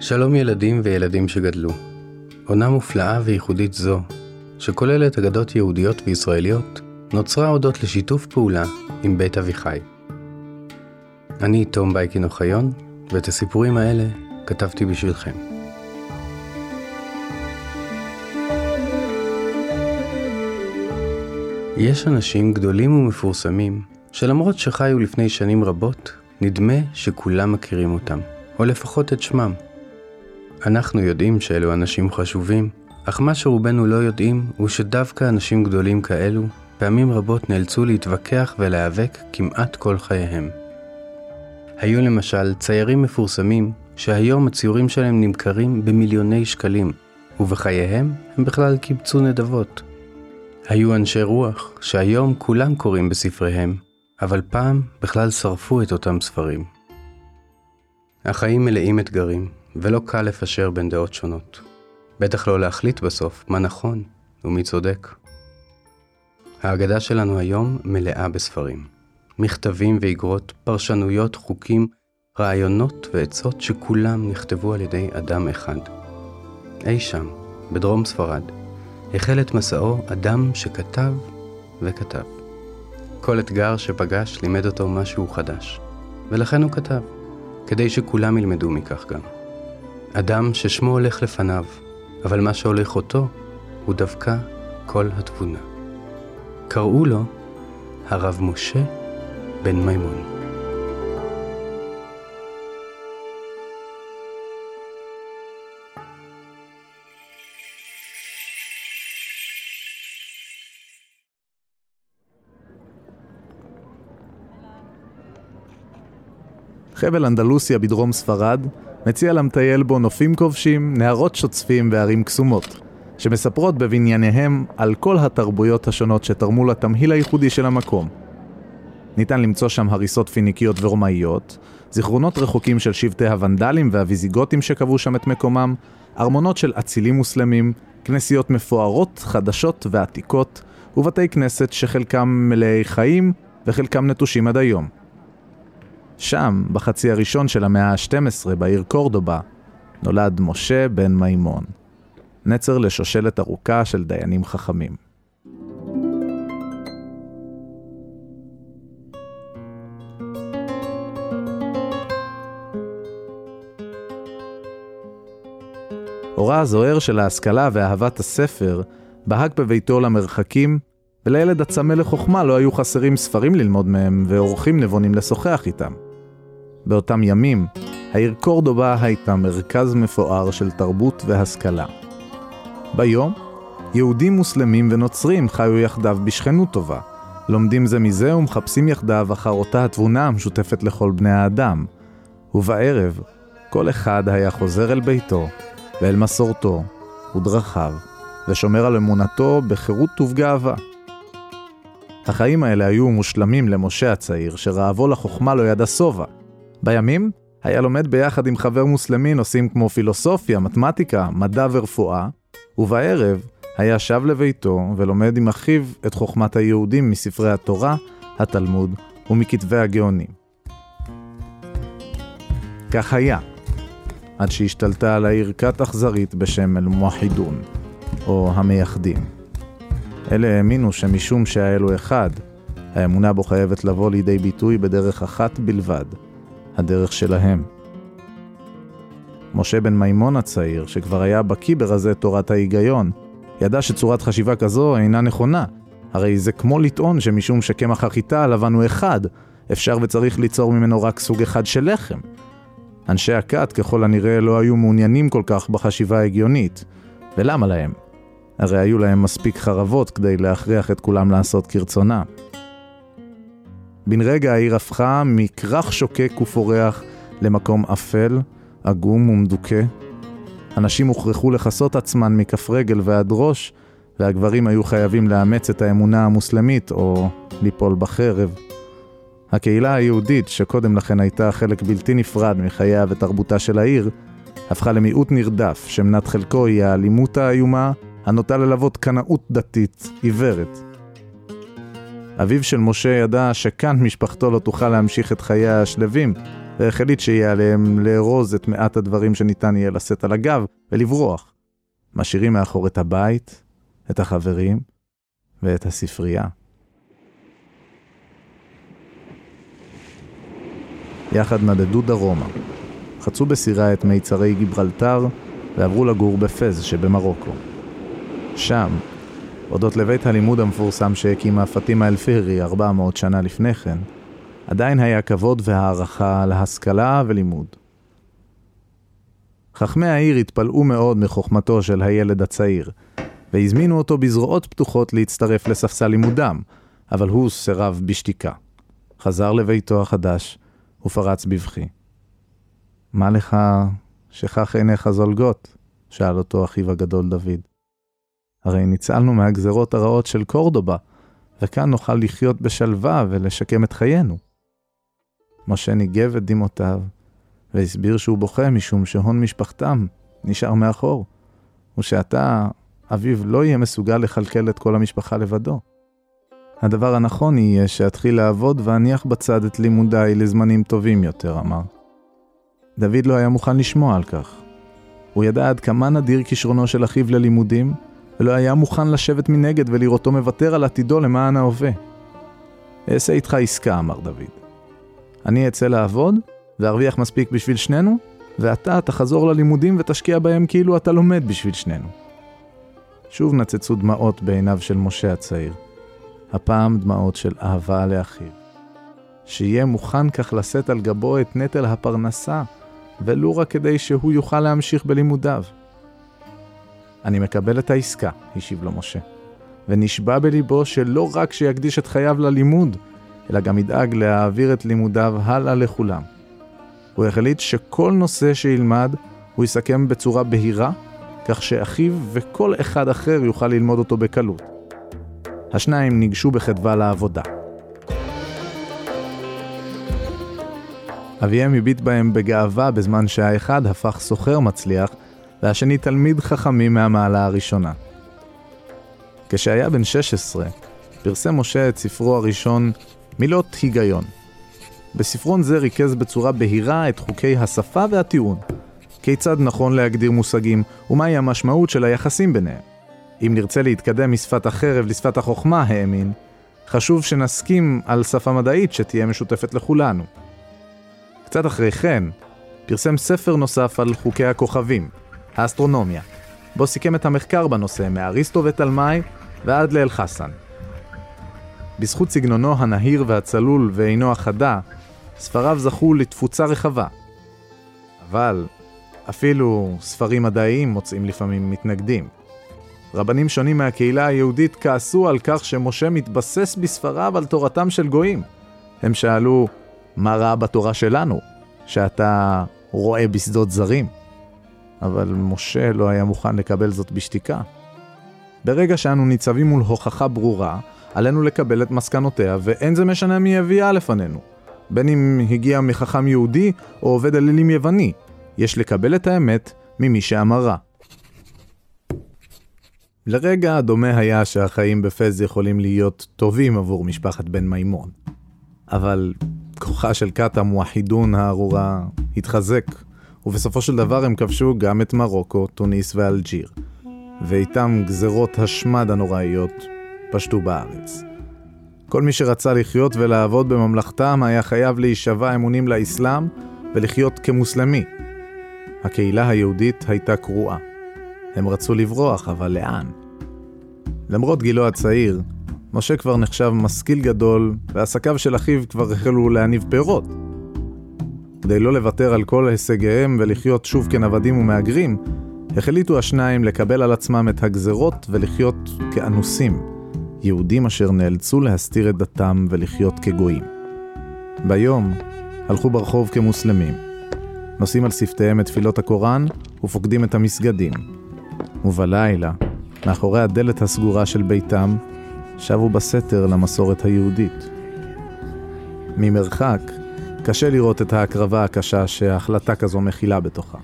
שלום ילדים וילדים שגדלו. עונה מופלאה וייחודית זו, שכוללת אגדות יהודיות וישראליות, נוצרה הודות לשיתוף פעולה עם בית אביחי. אני תום בייקין אוחיון, ואת הסיפורים האלה כתבתי בשבילכם. יש אנשים גדולים ומפורסמים, שלמרות שחיו לפני שנים רבות, נדמה שכולם מכירים אותם, או לפחות את שמם. אנחנו יודעים שאלו אנשים חשובים, אך מה שרובנו לא יודעים הוא שדווקא אנשים גדולים כאלו פעמים רבות נאלצו להתווכח ולהיאבק כמעט כל חייהם. היו למשל ציירים מפורסמים שהיום הציורים שלהם נמכרים במיליוני שקלים, ובחייהם הם בכלל קיבצו נדבות. היו אנשי רוח שהיום כולם קוראים בספריהם, אבל פעם בכלל שרפו את אותם ספרים. החיים מלאים אתגרים, ולא קל לפשר בין דעות שונות. בטח לא להחליט בסוף מה נכון ומי צודק. ההגדה שלנו היום מלאה בספרים. מכתבים ואיגרות, פרשנויות, חוקים, רעיונות ועצות שכולם נכתבו על ידי אדם אחד. אי שם, בדרום ספרד, החל את מסעו אדם שכתב וכתב. כל אתגר שפגש לימד אותו משהו חדש, ולכן הוא כתב, כדי שכולם ילמדו מכך גם. אדם ששמו הולך לפניו, אבל מה שהולך אותו הוא דווקא כל התבונה. קראו לו הרב משה בן מימון. חבל אנדלוסיה בדרום ספרד מציע למטייל בו נופים כובשים, נהרות שוצפים וערים קסומות, שמספרות בבנייניהם על כל התרבויות השונות שתרמו לתמהיל הייחודי של המקום. ניתן למצוא שם הריסות פיניקיות ורומאיות, זיכרונות רחוקים של שבטי הוונדלים והוויזיגותים שקבעו שם את מקומם, ארמונות של אצילים מוסלמים, כנסיות מפוארות, חדשות ועתיקות, ובתי כנסת שחלקם מלאי חיים וחלקם נטושים עד היום. שם, בחצי הראשון של המאה ה-12, בעיר קורדובה, נולד משה בן מימון. נצר לשושלת ארוכה של דיינים חכמים. אורה הזוהר של ההשכלה ואהבת הספר בהג בביתו למרחקים, ולילד הצמא לחוכמה לא היו חסרים ספרים ללמוד מהם ואורחים נבונים לשוחח איתם. באותם ימים, העיר קורדובה הייתה מרכז מפואר של תרבות והשכלה. ביום, יהודים מוסלמים ונוצרים חיו יחדיו בשכנות טובה, לומדים זה מזה ומחפשים יחדיו אחר אותה התבונה המשותפת לכל בני האדם. ובערב, כל אחד היה חוזר אל ביתו ואל מסורתו ודרכיו, ושומר על אמונתו בחירות ובגאווה. החיים האלה היו מושלמים למשה הצעיר, שרעבו לחוכמה לא ידע שובע, בימים היה לומד ביחד עם חבר מוסלמי נושאים כמו פילוסופיה, מתמטיקה, מדע ורפואה, ובערב היה שב לביתו ולומד עם אחיו את חוכמת היהודים מספרי התורה, התלמוד ומכתבי הגאונים. כך היה, עד שהשתלטה על העיר כת אכזרית בשם אל-מוחידון, או המייחדים. אלה האמינו שמשום שהאלו אחד, האמונה בו חייבת לבוא לידי ביטוי בדרך אחת בלבד, הדרך שלהם. משה בן מימון הצעיר, שכבר היה בקיא ברזי תורת ההיגיון, ידע שצורת חשיבה כזו אינה נכונה, הרי זה כמו לטעון שמשום שקמח החיטה הלבן הוא אחד, אפשר וצריך ליצור ממנו רק סוג אחד של לחם. אנשי הכת ככל הנראה לא היו מעוניינים כל כך בחשיבה ההגיונית. ולמה להם? הרי היו להם מספיק חרבות כדי להכריח את כולם לעשות כרצונם. בן רגע העיר הפכה מכרך שוקק ופורח למקום אפל, עגום ומדוכא. הנשים הוכרחו לכסות עצמן מכף רגל ועד ראש, והגברים היו חייבים לאמץ את האמונה המוסלמית או ליפול בחרב. הקהילה היהודית, שקודם לכן הייתה חלק בלתי נפרד מחייה ותרבותה של העיר, הפכה למיעוט נרדף, שמנת חלקו היא האלימות האיומה, הנוטה ללוות קנאות דתית עיוורת. אביו של משה ידע שכאן משפחתו לא תוכל להמשיך את חייה השלווים, והחליט שיהיה עליהם לארוז את מעט הדברים שניתן יהיה לשאת על הגב ולברוח. משאירים מאחור את הבית, את החברים ואת הספרייה. יחד נדדו דרומה. חצו בסירה את מיצרי גיברלטר ועברו לגור בפז שבמרוקו. שם, הודות לבית הלימוד המפורסם שהקימה פטימה אל-פירי 400 שנה לפני כן, עדיין היה כבוד והערכה להשכלה ולימוד. חכמי העיר התפלאו מאוד מחוכמתו של הילד הצעיר, והזמינו אותו בזרועות פתוחות להצטרף לספסל לימודם, אבל הוא סירב בשתיקה. חזר לביתו החדש ופרץ בבכי. מה לך שכך עיניך זולגות? שאל אותו אחיו הגדול דוד. הרי ניצלנו מהגזרות הרעות של קורדובה, וכאן נוכל לחיות בשלווה ולשקם את חיינו. משה ניגב את דמעותיו, והסביר שהוא בוכה משום שהון משפחתם נשאר מאחור, ושעתה אביו לא יהיה מסוגל לכלכל את כל המשפחה לבדו. הדבר הנכון יהיה שאתחיל לעבוד ואניח בצד את לימודיי לזמנים טובים יותר, אמר. דוד לא היה מוכן לשמוע על כך. הוא ידע עד כמה נדיר כישרונו של אחיו ללימודים, ולא היה מוכן לשבת מנגד ולראותו מוותר על עתידו למען ההווה. אעשה איתך עסקה, אמר דוד. אני אצא לעבוד, וארוויח מספיק בשביל שנינו, ואתה תחזור ללימודים ותשקיע בהם כאילו אתה לומד בשביל שנינו. שוב נצצו דמעות בעיניו של משה הצעיר. הפעם דמעות של אהבה לאחיו. שיהיה מוכן כך לשאת על גבו את נטל הפרנסה, ולו רק כדי שהוא יוכל להמשיך בלימודיו. אני מקבל את העסקה, השיב לו משה, ונשבע בליבו שלא רק שיקדיש את חייו ללימוד, אלא גם ידאג להעביר את לימודיו הלאה לכולם. הוא החליט שכל נושא שילמד הוא יסכם בצורה בהירה, כך שאחיו וכל אחד אחר יוכל ללמוד אותו בקלות. השניים ניגשו בחדווה לעבודה. אביהם הביט בהם בגאווה בזמן שהאחד הפך סוחר מצליח, והשני תלמיד חכמים מהמעלה הראשונה. כשהיה בן 16, פרסם משה את ספרו הראשון, מילות היגיון. בספרון זה ריכז בצורה בהירה את חוקי השפה והטיעון. כיצד נכון להגדיר מושגים, ומהי המשמעות של היחסים ביניהם. אם נרצה להתקדם משפת החרב לשפת החוכמה, האמין, חשוב שנסכים על שפה מדעית שתהיה משותפת לכולנו. קצת אחרי כן, פרסם ספר נוסף על חוקי הכוכבים, האסטרונומיה, בו סיכם את המחקר בנושא מאריסטו ותלמי ועד לאל חסן. בזכות סגנונו הנהיר והצלול ועינו החדה, ספריו זכו לתפוצה רחבה. אבל אפילו ספרים מדעיים מוצאים לפעמים מתנגדים. רבנים שונים מהקהילה היהודית כעסו על כך שמשה מתבסס בספריו על תורתם של גויים. הם שאלו, מה רע בתורה שלנו, שאתה רואה בשדות זרים? אבל משה לא היה מוכן לקבל זאת בשתיקה. ברגע שאנו ניצבים מול הוכחה ברורה, עלינו לקבל את מסקנותיה, ואין זה משנה מי הביאה לפנינו. בין אם הגיע מחכם יהודי או עובד אלילים יווני, יש לקבל את האמת ממי שאמרה. לרגע דומה היה שהחיים בפז יכולים להיות טובים עבור משפחת בן מימון. אבל כוחה של קאטה מואחידון הארורה התחזק, ובסופו של דבר הם כבשו גם את מרוקו, טוניס ואלג'יר, ואיתם גזרות השמד הנוראיות פשטו בארץ. כל מי שרצה לחיות ולעבוד בממלכתם היה חייב להישבע אמונים לאסלאם ולחיות כמוסלמי. הקהילה היהודית הייתה קרועה. הם רצו לברוח, אבל לאן? למרות גילו הצעיר, משה כבר נחשב משכיל גדול, ועסקיו של אחיו כבר החלו להניב פירות. כדי לא לוותר על כל הישגיהם ולחיות שוב כנוודים ומהגרים, החליטו השניים לקבל על עצמם את הגזרות ולחיות כאנוסים, יהודים אשר נאלצו להסתיר את דתם ולחיות כגויים. ביום הלכו ברחוב כמוסלמים, נושאים על שפתיהם את תפילות הקוראן ופוקדים את המסגדים. ובלילה, מאחורי הדלת הסגורה של ביתם, שבו בסתר למסורת היהודית. ממרחק, קשה לראות את ההקרבה הקשה שהחלטה כזו מכילה בתוכה.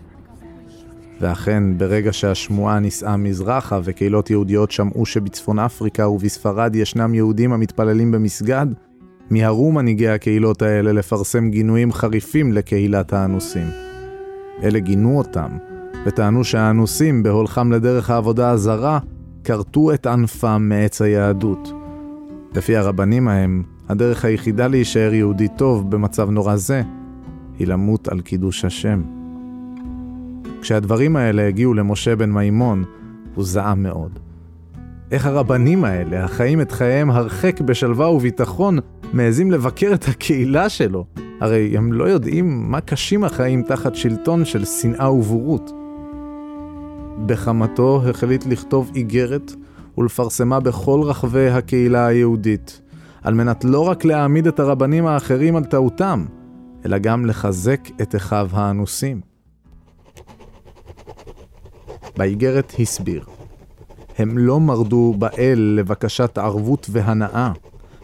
ואכן, ברגע שהשמועה נישאה מזרחה וקהילות יהודיות שמעו שבצפון אפריקה ובספרד ישנם יהודים המתפללים במסגד, מיהרו מנהיגי הקהילות האלה לפרסם גינויים חריפים לקהילת האנוסים. אלה גינו אותם, וטענו שהאנוסים, בהולכם לדרך העבודה הזרה, כרתו את ענפם מעץ היהדות. לפי הרבנים ההם, הדרך היחידה להישאר יהודי טוב במצב נורא זה, היא למות על קידוש השם. כשהדברים האלה הגיעו למשה בן מימון, הוא זעם מאוד. איך הרבנים האלה, החיים את חייהם הרחק בשלווה וביטחון, מעזים לבקר את הקהילה שלו? הרי הם לא יודעים מה קשים החיים תחת שלטון של שנאה ובורות. בחמתו החליט לכתוב איגרת ולפרסמה בכל רחבי הקהילה היהודית, על מנת לא רק להעמיד את הרבנים האחרים על טעותם, אלא גם לחזק את אחיו האנוסים. באיגרת הסביר, הם לא מרדו באל לבקשת ערבות והנאה,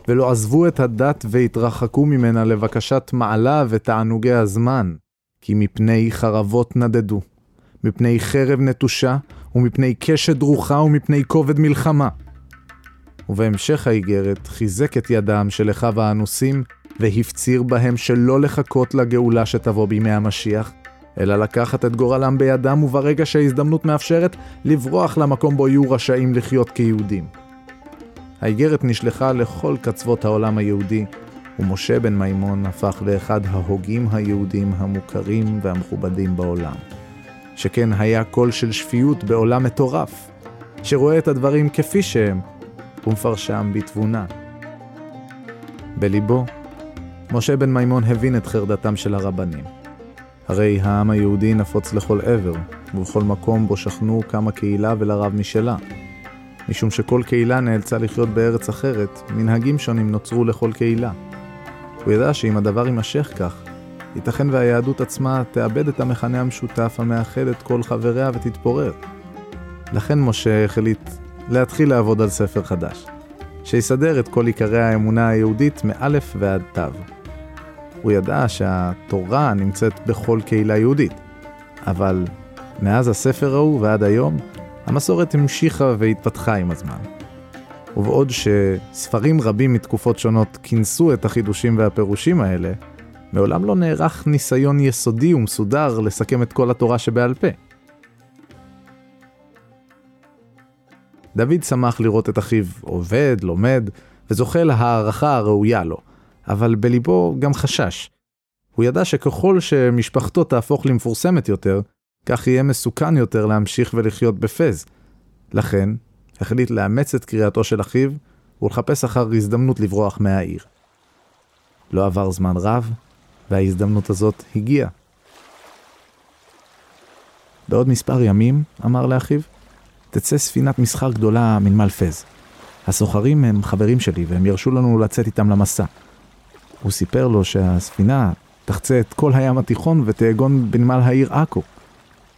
ולא עזבו את הדת והתרחקו ממנה לבקשת מעלה ותענוגי הזמן, כי מפני חרבות נדדו, מפני חרב נטושה, ומפני קשת דרוכה ומפני כובד מלחמה. ובהמשך האיגרת חיזק את ידם של אחיו האנוסים, והפציר בהם שלא לחכות לגאולה שתבוא בימי המשיח, אלא לקחת את גורלם בידם וברגע שההזדמנות מאפשרת, לברוח למקום בו יהיו רשאים לחיות כיהודים. האיגרת נשלחה לכל קצוות העולם היהודי, ומשה בן מימון הפך לאחד ההוגים היהודים המוכרים והמכובדים בעולם. שכן היה קול של שפיות בעולם מטורף, שרואה את הדברים כפי שהם, ומפרשם בתבונה. בליבו, משה בן מימון הבין את חרדתם של הרבנים. הרי העם היהודי נפוץ לכל עבר, ובכל מקום בו שכנו קמה קהילה ולרב משלה. משום שכל קהילה נאלצה לחיות בארץ אחרת, מנהגים שונים נוצרו לכל קהילה. הוא ידע שאם הדבר יימשך כך, ייתכן והיהדות עצמה תאבד את המכנה המשותף המאחד את כל חבריה ותתפורר. לכן משה החליט להתחיל לעבוד על ספר חדש, שיסדר את כל עיקרי האמונה היהודית מאלף ועד תו. הוא ידע שהתורה נמצאת בכל קהילה יהודית, אבל מאז הספר ההוא ועד היום, המסורת המשיכה והתפתחה עם הזמן. ובעוד שספרים רבים מתקופות שונות כינסו את החידושים והפירושים האלה, מעולם לא נערך ניסיון יסודי ומסודר לסכם את כל התורה שבעל פה. דוד שמח לראות את אחיו עובד, לומד, וזוכה להערכה הראויה לו, אבל בליבו גם חשש. הוא ידע שככל שמשפחתו תהפוך למפורסמת יותר, כך יהיה מסוכן יותר להמשיך ולחיות בפז. לכן, החליט לאמץ את קריאתו של אחיו ולחפש אחר הזדמנות לברוח מהעיר. לא עבר זמן רב, וההזדמנות הזאת הגיעה. בעוד מספר ימים, אמר לאחיו, תצא ספינת מסחר גדולה מנמל פז. הסוחרים הם חברים שלי והם ירשו לנו לצאת איתם למסע. הוא סיפר לו שהספינה תחצה את כל הים התיכון ותאגון בנמל העיר עכו.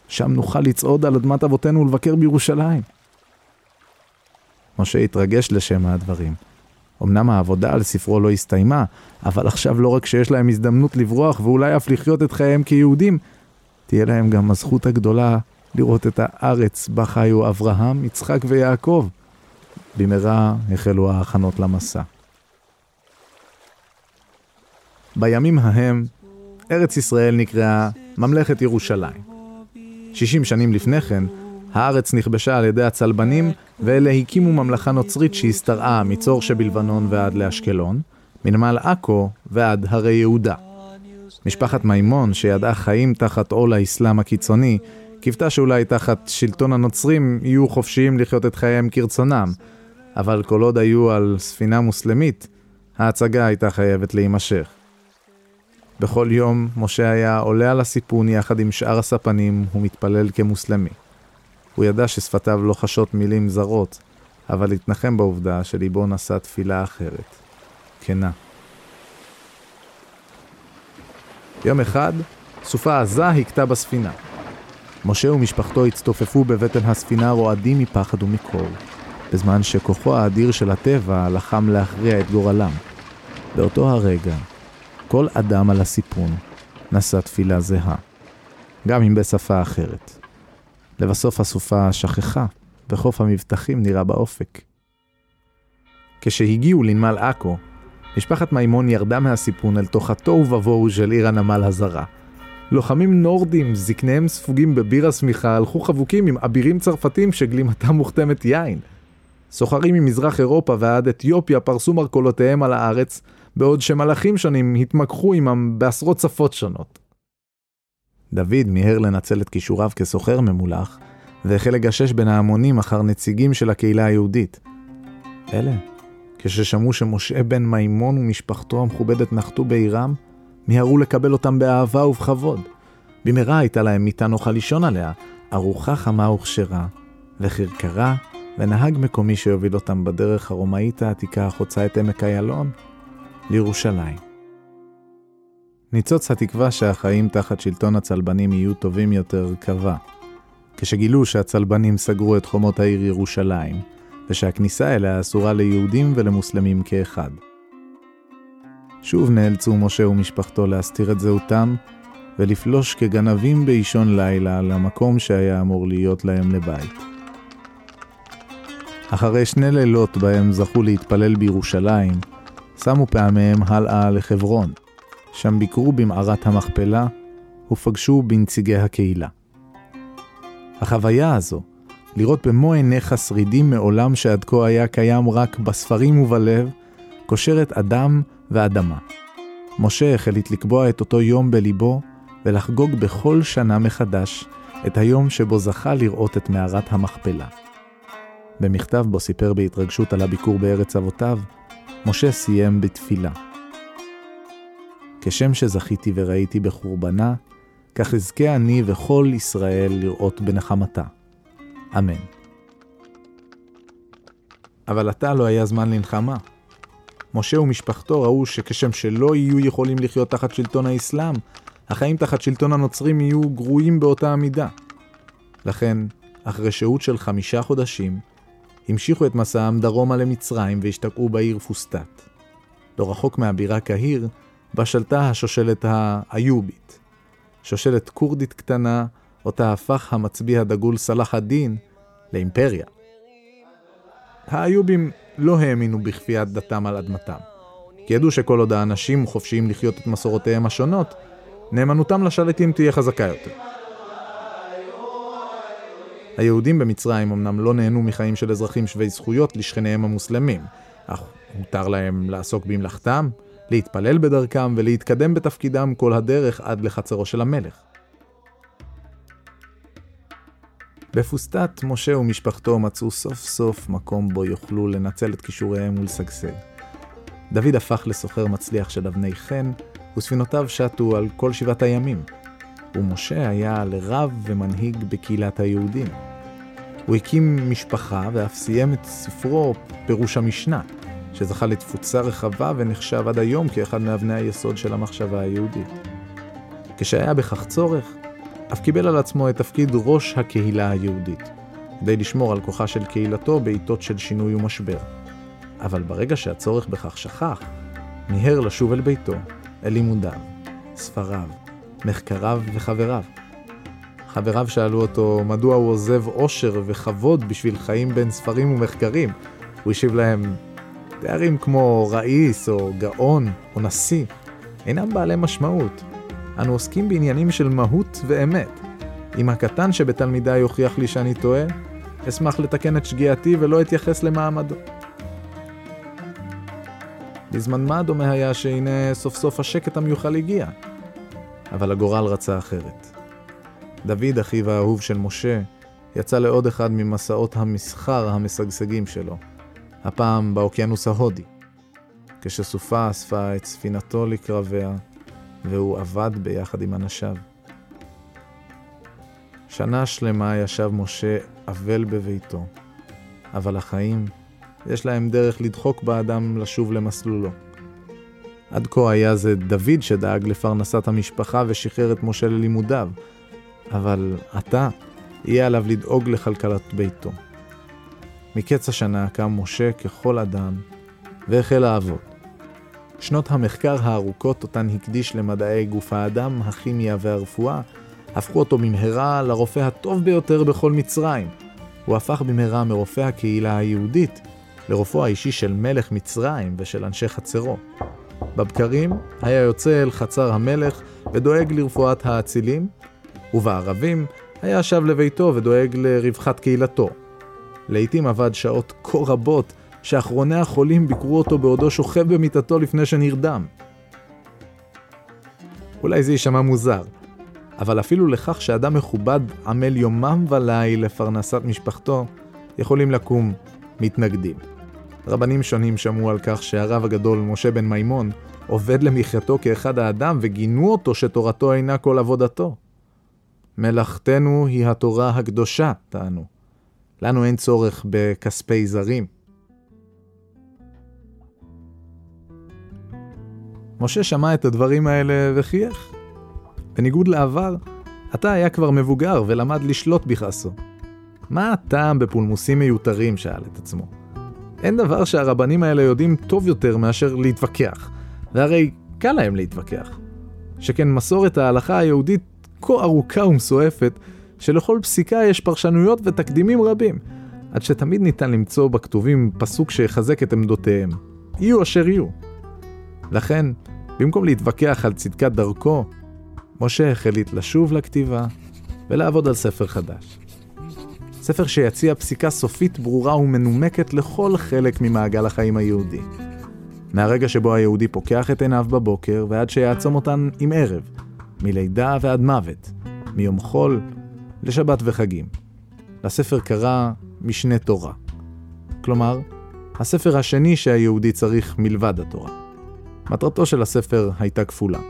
שם נוכל לצעוד על אדמת אבותינו ולבקר בירושלים. משה התרגש לשם הדברים. אמנם העבודה על ספרו לא הסתיימה, אבל עכשיו לא רק שיש להם הזדמנות לברוח ואולי אף לחיות את חייהם כיהודים, תהיה להם גם הזכות הגדולה לראות את הארץ בה חיו אברהם, יצחק ויעקב. במהרה החלו ההכנות למסע. בימים ההם, ארץ ישראל נקראה ממלכת ירושלים. 60 שנים לפני כן, הארץ נכבשה על ידי הצלבנים, ואלה הקימו ממלכה נוצרית שהשתרעה מצור שבלבנון ועד לאשקלון, מנמל עכו ועד הרי יהודה. משפחת מימון, שידעה חיים תחת עול האסלאם הקיצוני, קיוותה שאולי תחת שלטון הנוצרים יהיו חופשיים לחיות את חייהם כרצונם, אבל כל עוד היו על ספינה מוסלמית, ההצגה הייתה חייבת להימשך. בכל יום משה היה עולה על הסיפון יחד עם שאר הספנים ומתפלל כמוסלמי. הוא ידע ששפתיו לא חשות מילים זרות, אבל התנחם בעובדה שליבו נשא תפילה אחרת, כנה. יום אחד, סופה עזה הכתה בספינה. משה ומשפחתו הצטופפו בבטן הספינה רועדים מפחד ומקור, בזמן שכוחו האדיר של הטבע לחם להכריע את גורלם. באותו הרגע, כל אדם על הסיפון נשא תפילה זהה, גם אם בשפה אחרת. לבסוף הסופה שכחה, וחוף המבטחים נראה באופק. כשהגיעו לנמל עכו, משפחת מימון ירדה מהסיפון אל תוך התוהו ובוהו של עיר הנמל הזרה. לוחמים נורדים, זקניהם ספוגים בבירה סמיכה, הלכו חבוקים עם אבירים צרפתים שגלימתם מוכתמת יין. סוחרים ממזרח אירופה ועד אתיופיה פרסו מרכולותיהם על הארץ, בעוד שמלאכים שונים התמקחו עמם בעשרות שפות שונות. דוד מיהר לנצל את כישוריו כסוחר ממולח, והחל לגשש בין ההמונים אחר נציגים של הקהילה היהודית. אלה, כששמעו שמשה בן מימון ומשפחתו המכובדת נחתו בעירם, מיהרו לקבל אותם באהבה ובכבוד. במהרה הייתה להם מיטה נוחה לישון עליה, ארוחה חמה וכשרה, וכרכרה, ונהג מקומי שיוביל אותם בדרך הרומאית העתיקה החוצה את עמק איילון, לירושלים. ניצוץ התקווה שהחיים תחת שלטון הצלבנים יהיו טובים יותר קבע, כשגילו שהצלבנים סגרו את חומות העיר ירושלים, ושהכניסה אליה אסורה ליהודים ולמוסלמים כאחד. שוב נאלצו משה ומשפחתו להסתיר את זהותם, ולפלוש כגנבים באישון לילה למקום שהיה אמור להיות להם לבית. אחרי שני לילות בהם זכו להתפלל בירושלים, שמו פעמיהם הלאה לחברון. שם ביקרו במערת המכפלה ופגשו בנציגי הקהילה. החוויה הזו, לראות במו עיניך שרידים מעולם שעד כה היה קיים רק בספרים ובלב, קושרת אדם ואדמה. משה החליט לקבוע את אותו יום בליבו ולחגוג בכל שנה מחדש את היום שבו זכה לראות את מערת המכפלה. במכתב בו סיפר בהתרגשות על הביקור בארץ אבותיו, משה סיים בתפילה. כשם שזכיתי וראיתי בחורבנה, כך אזכה אני וכל ישראל לראות בנחמתה. אמן. אבל עתה לא היה זמן לנחמה. משה ומשפחתו ראו שכשם שלא יהיו יכולים לחיות תחת שלטון האסלאם, החיים תחת שלטון הנוצרים יהיו גרועים באותה המידה. לכן, אחרי שהות של חמישה חודשים, המשיכו את מסעם דרומה למצרים והשתקעו בעיר פוסטת. לא רחוק מהבירה קהיר, בה שלטה השושלת האיובית. שושלת כורדית קטנה, אותה הפך המצביא הדגול סלאח א-דין לאימפריה. האיובים לא האמינו בכפיית דתם על אדמתם, כי ידעו שכל עוד האנשים חופשיים לחיות את מסורותיהם השונות, נאמנותם לשליטים תהיה חזקה יותר. היהודים במצרים אמנם לא נהנו מחיים של אזרחים שווי זכויות לשכניהם המוסלמים, אך הותר להם לעסוק במלאכתם, להתפלל בדרכם ולהתקדם בתפקידם כל הדרך עד לחצרו של המלך. בפוסטת משה ומשפחתו מצאו סוף סוף מקום בו יוכלו לנצל את כישוריהם ולשגשג. דוד הפך לסוחר מצליח של אבני חן, וספינותיו שטו על כל שבעת הימים, ומשה היה לרב ומנהיג בקהילת היהודים. הוא הקים משפחה ואף סיים את ספרו פירוש המשנה, שזכה לתפוצה רחבה ונחשב עד היום כאחד מאבני היסוד של המחשבה היהודית. כשהיה בכך צורך, אף קיבל על עצמו את תפקיד ראש הקהילה היהודית, כדי לשמור על כוחה של קהילתו בעיתות של שינוי ומשבר. אבל ברגע שהצורך בכך שכח, מיהר לשוב אל ביתו, אל לימודיו, ספריו, מחקריו וחבריו. חבריו שאלו אותו מדוע הוא עוזב עושר וכבוד בשביל חיים בין ספרים ומחקרים. הוא השיב להם, תארים כמו ראיס או גאון או נשיא אינם בעלי משמעות. אנו עוסקים בעניינים של מהות ואמת. אם הקטן שבתלמידיי יוכיח לי שאני טועה, אשמח לתקן את שגיאתי ולא אתייחס למעמדו. בזמן מה דומה היה שהנה סוף סוף השקט המיוחל הגיע, אבל הגורל רצה אחרת. דוד, אחיו האהוב של משה, יצא לעוד אחד ממסעות המסחר המשגשגים שלו, הפעם באוקיינוס ההודי. כשסופה אספה את ספינתו לקרביה, והוא עבד ביחד עם אנשיו. שנה שלמה ישב משה אבל בביתו, אבל החיים, יש להם דרך לדחוק באדם לשוב למסלולו. עד כה היה זה דוד שדאג לפרנסת המשפחה ושחרר את משה ללימודיו, אבל עתה יהיה עליו לדאוג לכלכלת ביתו. מקץ השנה קם משה ככל אדם והחל לעבוד. שנות המחקר הארוכות אותן הקדיש למדעי גוף האדם, הכימיה והרפואה, הפכו אותו במהרה לרופא הטוב ביותר בכל מצרים. הוא הפך במהרה מרופא הקהילה היהודית לרופאו האישי של מלך מצרים ושל אנשי חצרו. בבקרים היה יוצא אל חצר המלך ודואג לרפואת האצילים, ובערבים היה שב לביתו ודואג לרווחת קהילתו. לעתים עבד שעות כה רבות שאחרוני החולים ביקרו אותו בעודו שוכב במיטתו לפני שנרדם. אולי זה יישמע מוזר, אבל אפילו לכך שאדם מכובד עמל יומם וליל לפרנסת משפחתו, יכולים לקום מתנגדים. רבנים שונים שמעו על כך שהרב הגדול משה בן מימון עובד למחייתו כאחד האדם וגינו אותו שתורתו אינה כל עבודתו. מלאכתנו היא התורה הקדושה, טענו. לנו אין צורך בכספי זרים. משה שמע את הדברים האלה וחייך. בניגוד לעבר, אתה היה כבר מבוגר ולמד לשלוט בכעסו. מה הטעם בפולמוסים מיותרים? שאל את עצמו. אין דבר שהרבנים האלה יודעים טוב יותר מאשר להתווכח, והרי קל להם להתווכח. שכן מסורת ההלכה היהודית כה ארוכה ומסועפת, שלכל פסיקה יש פרשנויות ותקדימים רבים, עד שתמיד ניתן למצוא בכתובים פסוק שיחזק את עמדותיהם. יהיו אשר יהיו. לכן, במקום להתווכח על צדקת דרכו, משה החליט לשוב לכתיבה ולעבוד על ספר חדש. ספר שיציע פסיקה סופית ברורה ומנומקת לכל חלק ממעגל החיים היהודי. מהרגע שבו היהודי פוקח את עיניו בבוקר ועד שיעצום אותן עם ערב, מלידה ועד מוות, מיום חול לשבת וחגים. לספר קרא משנה תורה. כלומר, הספר השני שהיהודי צריך מלבד התורה. מטרתו של הספר הייתה כפולה.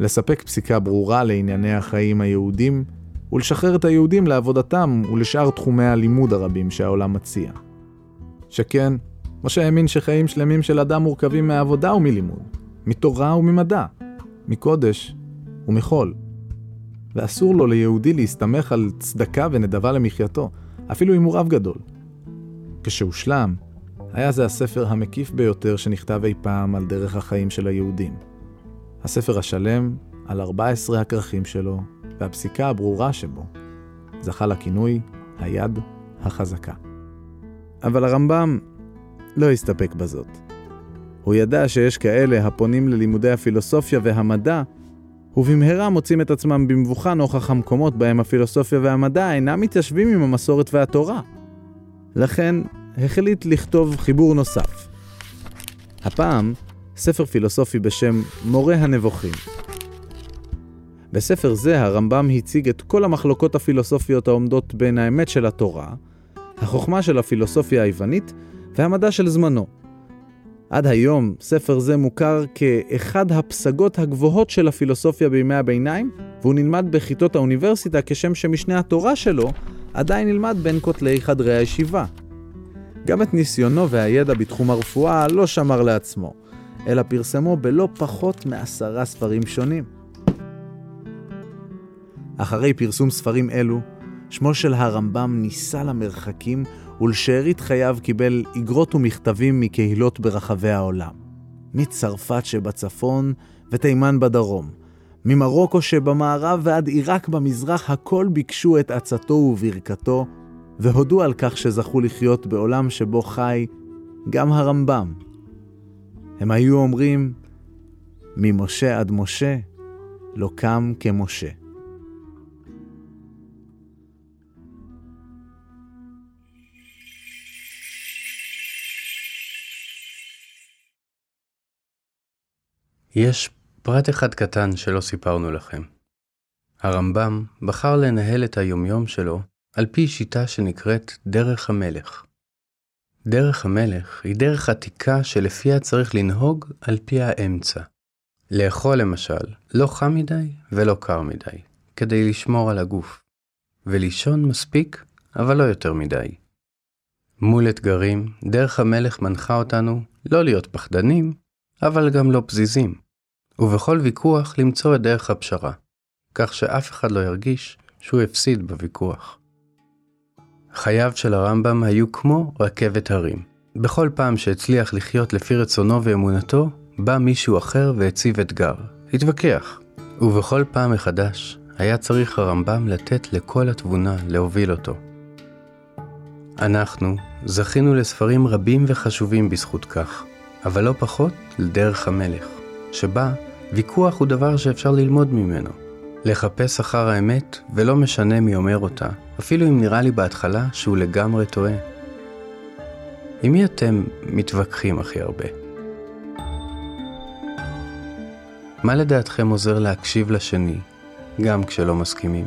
לספק פסיקה ברורה לענייני החיים היהודים ולשחרר את היהודים לעבודתם ולשאר תחומי הלימוד הרבים שהעולם מציע. שכן, משה האמין שחיים שלמים של אדם מורכבים מעבודה ומלימוד, מתורה וממדע, מקודש ומחול. ואסור לו ליהודי להסתמך על צדקה ונדבה למחייתו, אפילו אם הוא רב גדול. כשהושלם, היה זה הספר המקיף ביותר שנכתב אי פעם על דרך החיים של היהודים. הספר השלם, על 14 הכרכים שלו, והפסיקה הברורה שבו, זכה לכינוי היד החזקה. אבל הרמב"ם לא הסתפק בזאת. הוא ידע שיש כאלה הפונים ללימודי הפילוסופיה והמדע, ובמהרה מוצאים את עצמם במבוכה נוכח המקומות בהם הפילוסופיה והמדע אינם מתיישבים עם המסורת והתורה. לכן החליט לכתוב חיבור נוסף. הפעם, ספר פילוסופי בשם מורה הנבוכים. בספר זה הרמב"ם הציג את כל המחלוקות הפילוסופיות העומדות בין האמת של התורה, החוכמה של הפילוסופיה היוונית והמדע של זמנו. עד היום ספר זה מוכר כאחד הפסגות הגבוהות של הפילוסופיה בימי הביניים, והוא נלמד בכיתות האוניברסיטה כשם שמשנה התורה שלו עדיין נלמד בין כותלי חדרי הישיבה. גם את ניסיונו והידע בתחום הרפואה לא שמר לעצמו, אלא פרסמו בלא פחות מעשרה ספרים שונים. אחרי פרסום ספרים אלו, שמו של הרמב"ם נישא למרחקים ולשארית חייו קיבל איגרות ומכתבים מקהילות ברחבי העולם. מצרפת שבצפון ותימן בדרום, ממרוקו שבמערב ועד עיראק במזרח, הכל ביקשו את עצתו וברכתו, והודו על כך שזכו לחיות בעולם שבו חי גם הרמב"ם. הם היו אומרים, ממשה עד משה לא קם כמשה. יש פרט אחד קטן שלא סיפרנו לכם. הרמב"ם בחר לנהל את היומיום שלו על פי שיטה שנקראת דרך המלך. דרך המלך היא דרך עתיקה שלפיה צריך לנהוג על פי האמצע. לאכול למשל, לא חם מדי ולא קר מדי, כדי לשמור על הגוף. ולישון מספיק, אבל לא יותר מדי. מול אתגרים, דרך המלך מנחה אותנו לא להיות פחדנים, אבל גם לא פזיזים. ובכל ויכוח למצוא את דרך הפשרה, כך שאף אחד לא ירגיש שהוא הפסיד בוויכוח. חייו של הרמב"ם היו כמו רכבת הרים. בכל פעם שהצליח לחיות לפי רצונו ואמונתו, בא מישהו אחר והציב אתגר, התווכח. ובכל פעם מחדש היה צריך הרמב"ם לתת לכל התבונה להוביל אותו. אנחנו זכינו לספרים רבים וחשובים בזכות כך, אבל לא פחות לדרך המלך, שבה ויכוח הוא דבר שאפשר ללמוד ממנו. לחפש אחר האמת, ולא משנה מי אומר אותה, אפילו אם נראה לי בהתחלה שהוא לגמרי טועה. עם מי אתם מתווכחים הכי הרבה? מה לדעתכם עוזר להקשיב לשני, גם כשלא מסכימים?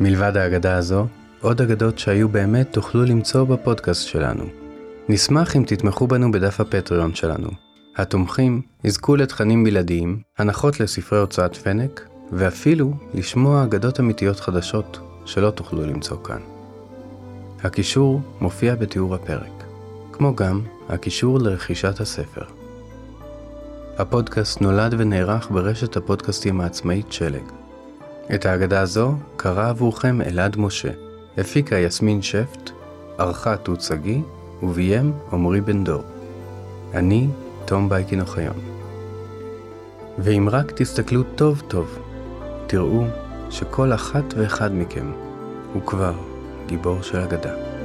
מלבד האגדה הזו, עוד אגדות שהיו באמת תוכלו למצוא בפודקאסט שלנו. נשמח אם תתמכו בנו בדף הפטריון שלנו. התומכים יזכו לתכנים בלעדיים, הנחות לספרי הוצאת פנק, ואפילו לשמוע אגדות אמיתיות חדשות שלא תוכלו למצוא כאן. הקישור מופיע בתיאור הפרק, כמו גם הקישור לרכישת הספר. הפודקאסט נולד ונערך ברשת הפודקאסטים העצמאית שלג. את ההגדה הזו קרא עבורכם אלעד משה, הפיקה יסמין שפט, ערכה תות שגיא וביים עמרי בן דור. אני תום בייקין אוחיון. ואם רק תסתכלו טוב טוב, תראו שכל אחת ואחד מכם הוא כבר גיבור של אגדה.